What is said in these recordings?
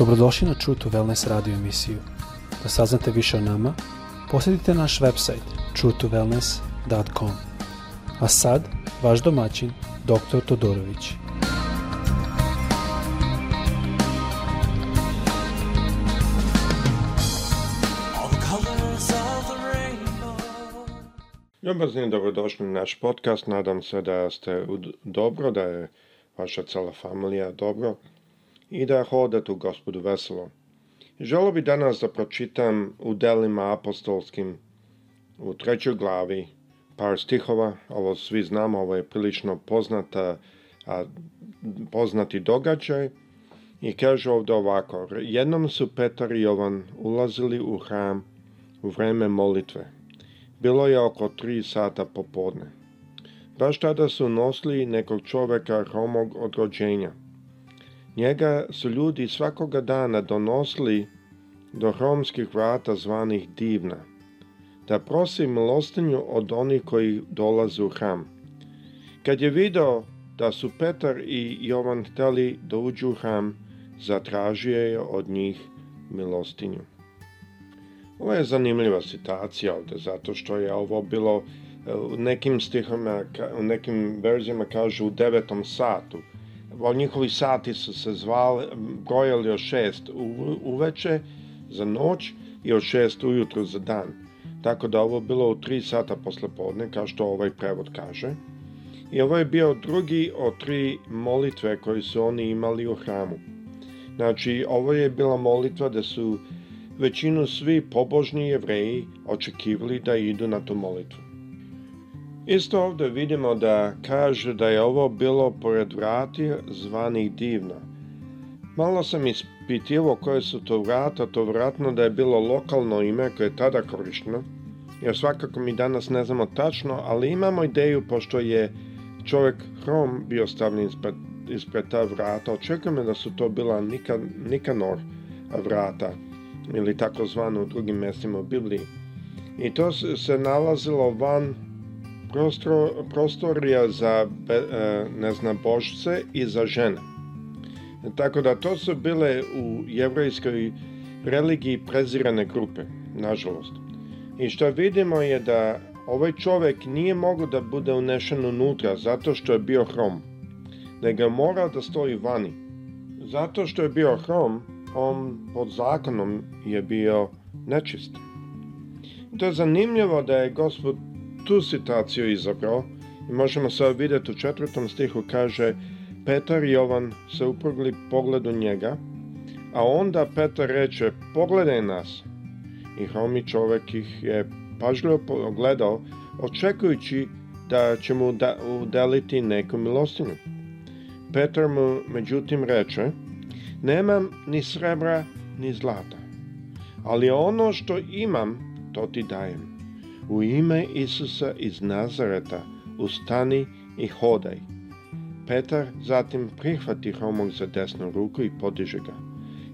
Dobrodošli na True to Wellness radio emisiju. Da saznate više o nama, posjetite naš website truetowellness.com. A sad, vaš domaćin, dr. Todorović. Ljubazni, dobrodošli na naš podcast. Nadam se da ste dobro, da je vaša cela familija dobro i da hodate u gospodu veselo. Želo bi danas da pročitam u delima apostolskim u trećoj glavi par stihova, ovo svi znamo, ovo je prilično poznata, a, poznati događaj i kaže ovde ovako, jednom su Petar i Jovan ulazili u hram u vreme molitve. Bilo je oko tri sata popodne. Baš tada su nosili nekog čoveka homog od rođenja – Njega su ljudi svakoga dana donosli do romskih vrata zvanih divna, da prosi milostinju od onih koji dolaze u hram. Kad je video da su Petar i Jovan hteli da uđu u hram, zatražio je od njih milostinju. Ovo je zanimljiva situacija ovde, zato što je ovo bilo e, u nekim stihama, u nekim verzijama kažu u devetom satu, o njihovi sati su se zvali, brojali od šest u, uveče za noć i od šest ujutru za dan. Tako da ovo bilo u tri sata posle podne, kao što ovaj prevod kaže. I ovo je bio drugi od tri molitve koje su oni imali u hramu. Znači, ovo je bila molitva da su većinu svi pobožni jevreji očekivali da idu na tu molitvu. Isto ovde vidimo da kaže da je ovo bilo pored vrati zvanih divna. Malo sam ispitivo koje su to vrata, to vratno da je bilo lokalno ime koje je tada korišteno, jer svakako mi danas ne znamo tačno, ali imamo ideju pošto je čovek Hrom bio stavljen ispred, ispred ta vrata. Očekujemo da su to bila Nika, Nikanor vrata ili takozvano u drugim mestima u Bibliji. I to se nalazilo van prostor, prostorija za e, ne znam, neznabošce i za žene. Tako da to su bile u jevrejskoj religiji prezirane grupe, nažalost. I što vidimo je da ovaj čovek nije mogao da bude unešen unutra zato što je bio hrom, da ga mora da stoji vani. Zato što je bio hrom, on pod zakonom je bio nečist. To je zanimljivo da je gospod tu situaciju izabrao i možemo sad videti u četvrtom stihu kaže Petar i Jovan se uprgli pogledu njega, a onda Petar reče pogledaj nas. I homi čovek ih je pažljivo pogledao, očekujući da će mu da, udeliti neku milostinu. Petar mu međutim reče, nemam ni srebra ni zlata, ali ono što imam to ti dajem. U ime Isusa iz Nazareta ustani i hodaj. Petar zatim prihvati homog za desnu ruku i podiže ga.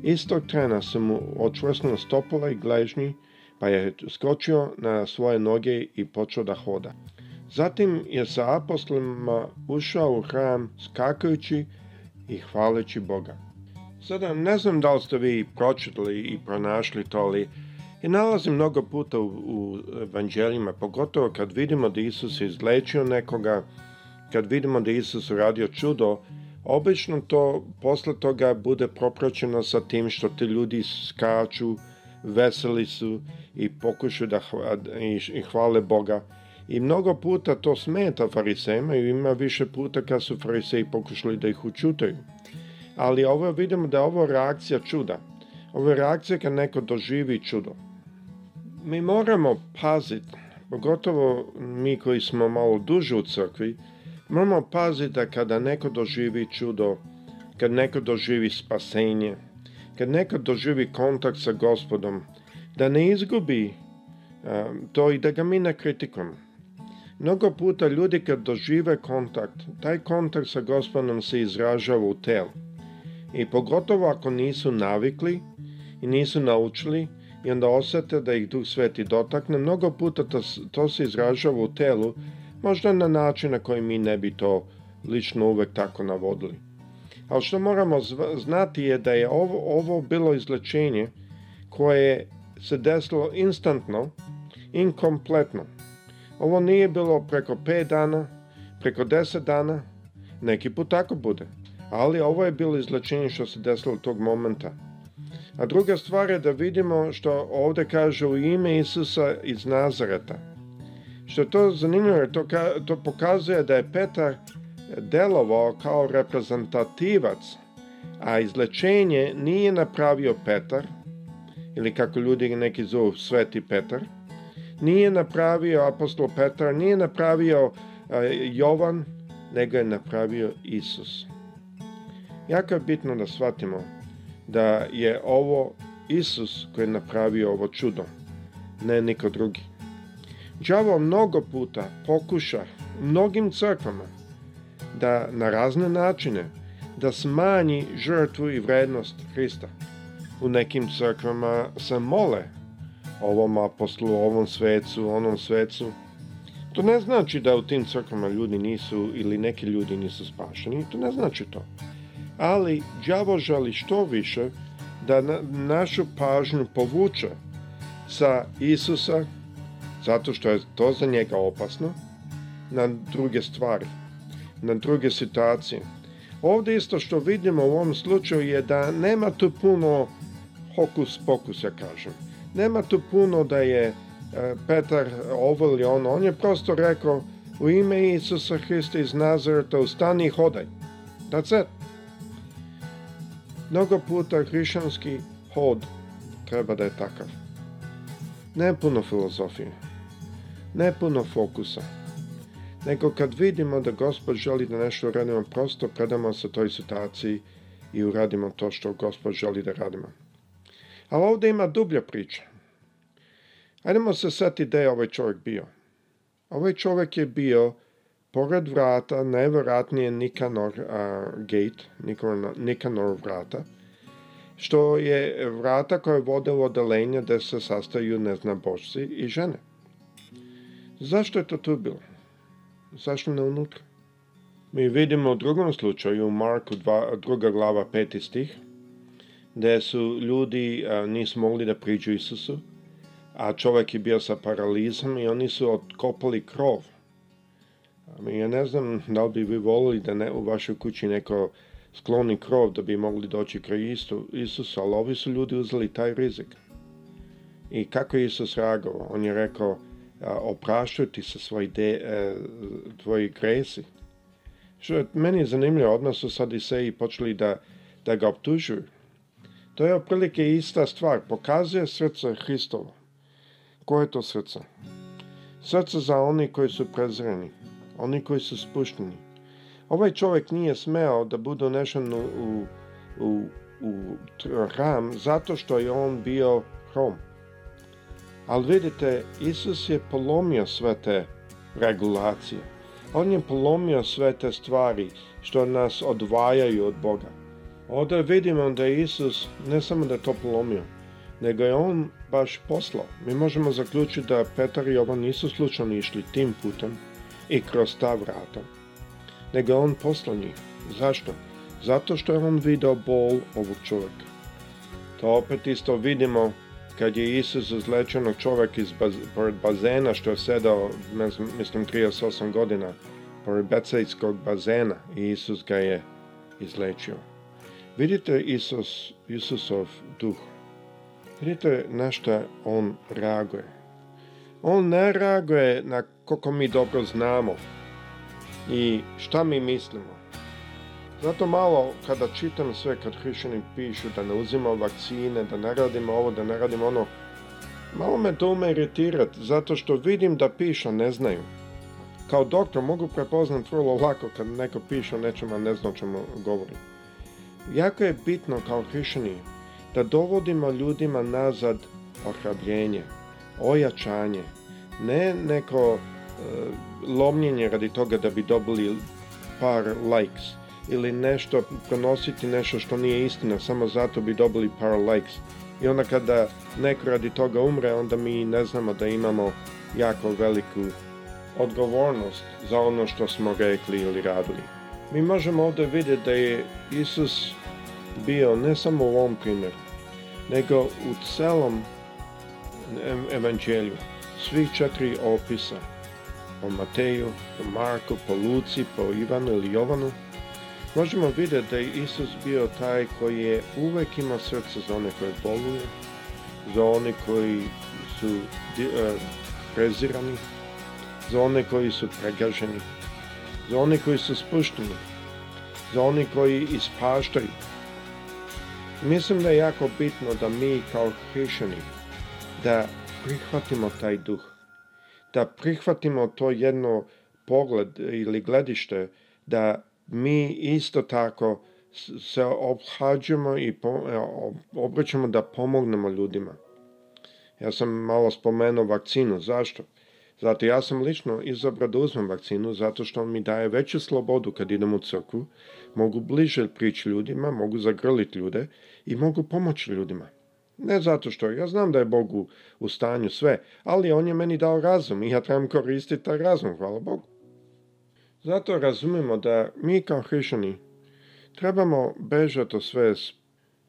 Istog trena su mu očvrsno stopala i gležnji, pa je skočio na svoje noge i počeo da hoda. Zatim je sa apostolima ušao u hram skakajući i hvaleći Boga. Sada ne znam da li ste vi pročitali i pronašli to, ali I nalazim mnogo puta u, u evanđeljima, pogotovo kad vidimo da Isus je izlečio nekoga, kad vidimo da Isus uradio čudo, obično to posle toga bude propraćeno sa tim što ti ljudi skaču, veseli su i pokušaju da i hvale Boga. I mnogo puta to smeta farisejima i ima više puta kad su fariseji pokušali da ih učutaju. Ali ovo vidimo da je ovo reakcija čuda. Ovo je reakcija kad neko doživi čudo mi moramo paziti, pogotovo mi koji smo malo duže u crkvi, moramo paziti da kada neko doživi čudo, kad neko doživi spasenje, kad neko doživi kontakt sa gospodom, da ne izgubi a, e, to i da ga mi ne kritikujemo. Mnogo puta ljudi kad dožive kontakt, taj kontakt sa gospodom se izražava u telu. I pogotovo ako nisu navikli i nisu naučili, i onda osete da ih Duh Sveti dotakne. Mnogo puta to, to se izražava u telu, možda na način na koji mi ne bi to lično uvek tako navodili. Ali što moramo znati je da je ovo, ovo bilo izlečenje koje se desilo instantno, inkompletno. Ovo nije bilo preko 5 dana, preko 10 dana, neki put tako bude. Ali ovo je bilo izlečenje što se desilo tog momenta. A druga stvar je da vidimo što ovde kaže u ime Isusa iz Nazareta. Što je to zanimljivo, to, ka, to pokazuje da je Petar delovao kao reprezentativac, a izlečenje nije napravio Petar, ili kako ljudi neki zovu Sveti Petar, nije napravio apostol Petar, nije napravio e, Jovan, nego je napravio Isus. Jako je bitno da shvatimo da je ovo Isus koji je napravio ovo čudo, ne niko drugi. Đavo mnogo puta pokuša mnogim crkvama da na razne načine da smanji žrtvu i vrednost Hrista. U nekim crkvama se mole ovom apostolu, ovom svecu, onom svecu. To ne znači da u tim crkvama ljudi nisu ili neki ljudi nisu spašeni, to ne znači to ali đavo želi što više da na, našu pažnju povuče sa Isusa, zato što je to za njega opasno, na druge stvari, na druge situacije. Ovde isto što vidimo u ovom slučaju je da nema tu puno hokus pokus, ja kažem. Nema tu puno da je e, Petar ovo ili ono. On je prosto rekao u ime Isusa Hrista iz Nazareta ustani i hodaj. That's it. Mnogo puta hrišćanski hod treba da je takav. Ne puno filozofije, ne puno fokusa, nego kad vidimo da Gospod želi da nešto uradimo, prosto predamo se toj situaciji i uradimo to što Gospod želi da radimo. Ali ovde ima dublja priča. Ajdemo se setiti gdje je ovaj čovjek bio. Ovaj čovjek je bio Pored vrata, najvjerojatnije Nikanor a, gate, Nikanor, Nikanor vrata, što je vrata koje vode u odelenje gdje se sastaju neznabošci i žene. Zašto je to tu bilo? Zašto ne unutra? Mi vidimo u drugom slučaju, u Marku dva, druga glava peti stih, gdje su ljudi a, nisu mogli da priđu Isusu, a čovek je bio sa paralizom i oni su otkopali krov Ja ne znam da li bi vi volili da ne, u vašoj kući neko skloni krov da bi mogli doći kraj Isu, Isusa, ali ovi su ljudi uzeli taj rizik. I kako je Isus reagovao? On je rekao, oprašuj ti se svoj de, e, tvoji gresi. Što meni je zanimljivo, odmah su sad i počeli da, da ga optužuju. To je oprilike ista stvar. Pokazuje srce Hristovo. Koje je to srce? Srce za oni koji su prezreni oni koji su spušteni. Ovaj čovjek nije smeo da bude unešen u, u, u hram zato što je on bio hrom. Ali vidite, Isus je polomio sve te regulacije. On je polomio sve te stvari što nas odvajaju od Boga. Ovdje vidimo da je Isus ne samo da to polomio, nego je on baš poslao. Mi možemo zaključiti da Petar i Jovan nisu slučajno išli tim putem, i kroz ta vrata. Nego je on poslanji. Zašto? Zato što je on video bol ovog čovjeka. To opet isto vidimo kad je Isus izlečeno čovjek iz baz, pored bazena što je sedao, mislim, 38 godina, pored Becajskog bazena i Isus ga je izlečio. Vidite Isus, Isusov duh. Vidite na što on reaguje. On ne reaguje na koliko mi dobro znamo i šta mi mislimo. Zato malo kada čitam sve kad hrišćani pišu da ne uzimamo vakcine, da ne radimo ovo, da ne radimo ono, malo me to ume iritirat, zato što vidim da piša ne znaju. Kao doktor mogu prepoznat vrlo lako kad neko piše o nečemu, a ne zna o čemu govori. Jako je bitno kao hrišćani da dovodimo ljudima nazad ohrabljenje, ojačanje, Ne neko e, lomljenje radi toga da bi dobili par likes ili nešto, pronositi nešto što nije istina, samo zato bi dobili par likes. I onda kada neko radi toga umre, onda mi ne znamo da imamo jako veliku odgovornost za ono što smo rekli ili radili. Mi možemo ovde vidjeti da je Isus bio ne samo u ovom primjeru, nego u celom evanđelju svih četiri opisa, po Mateju, po Marku, po Luci, po Ivanu ili Jovanu, možemo videti da je Isus bio taj koji je uvek imao srce za one koje boluje, za one koji su e, prezirani, za one koji su pregaženi, za one koji su spušteni, za one koji ispaštaju. Mislim da je jako bitno da mi kao hrišćani, da prihvatimo taj duh, da prihvatimo to jedno pogled ili gledište, da mi isto tako se obhađamo i e, obraćamo da pomognemo ljudima. Ja sam malo spomenuo vakcinu. Zašto? Zato ja sam lično izabrao da uzmem vakcinu zato što mi daje veću slobodu kad idem u crkvu, mogu bliže prići ljudima, mogu zagrliti ljude i mogu pomoći ljudima. Ne zato što, ja znam da je Bog u, stanju sve, ali on je meni dao razum i ja trebam koristiti taj razum, hvala Bogu. Zato razumemo da mi kao hrišćani trebamo bežati od sve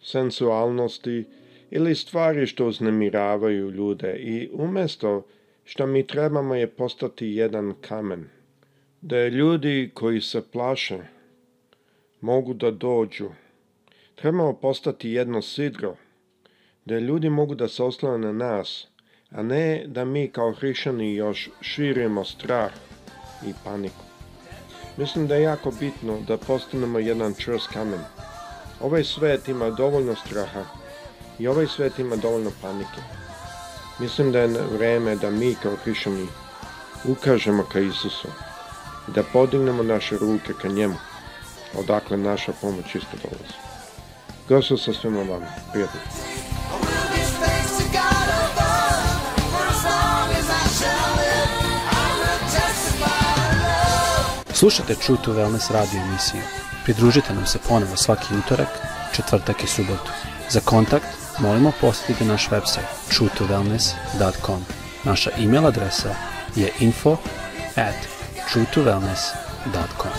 sensualnosti ili stvari što uznemiravaju ljude i umesto što mi trebamo je postati jedan kamen. Da je ljudi koji se plaše mogu da dođu. Trebamo postati jedno sidro da ljudi mogu da se oslone na nas, a ne da mi kao hrišćani još širimo strah i paniku. Mislim da je jako bitno da postanemo jedan čvrst kamen. Ovaj svet ima dovoljno straha i ovaj svet ima dovoljno panike. Mislim da je vreme da mi kao hrišćani ukažemo ka Isusu i da podignemo naše ruke ka njemu, odakle naša pomoć isto dolazi. Gospod sa svima vama. Prijatno. Slušajte True to Wellness radio emisiju. Pridružite nam se ponovo svaki utorak, četvrtak i subotu. Za kontakt molimo posjetite naš website truetowellness.com. Naša e-mail adresa je info at truetowellness.com.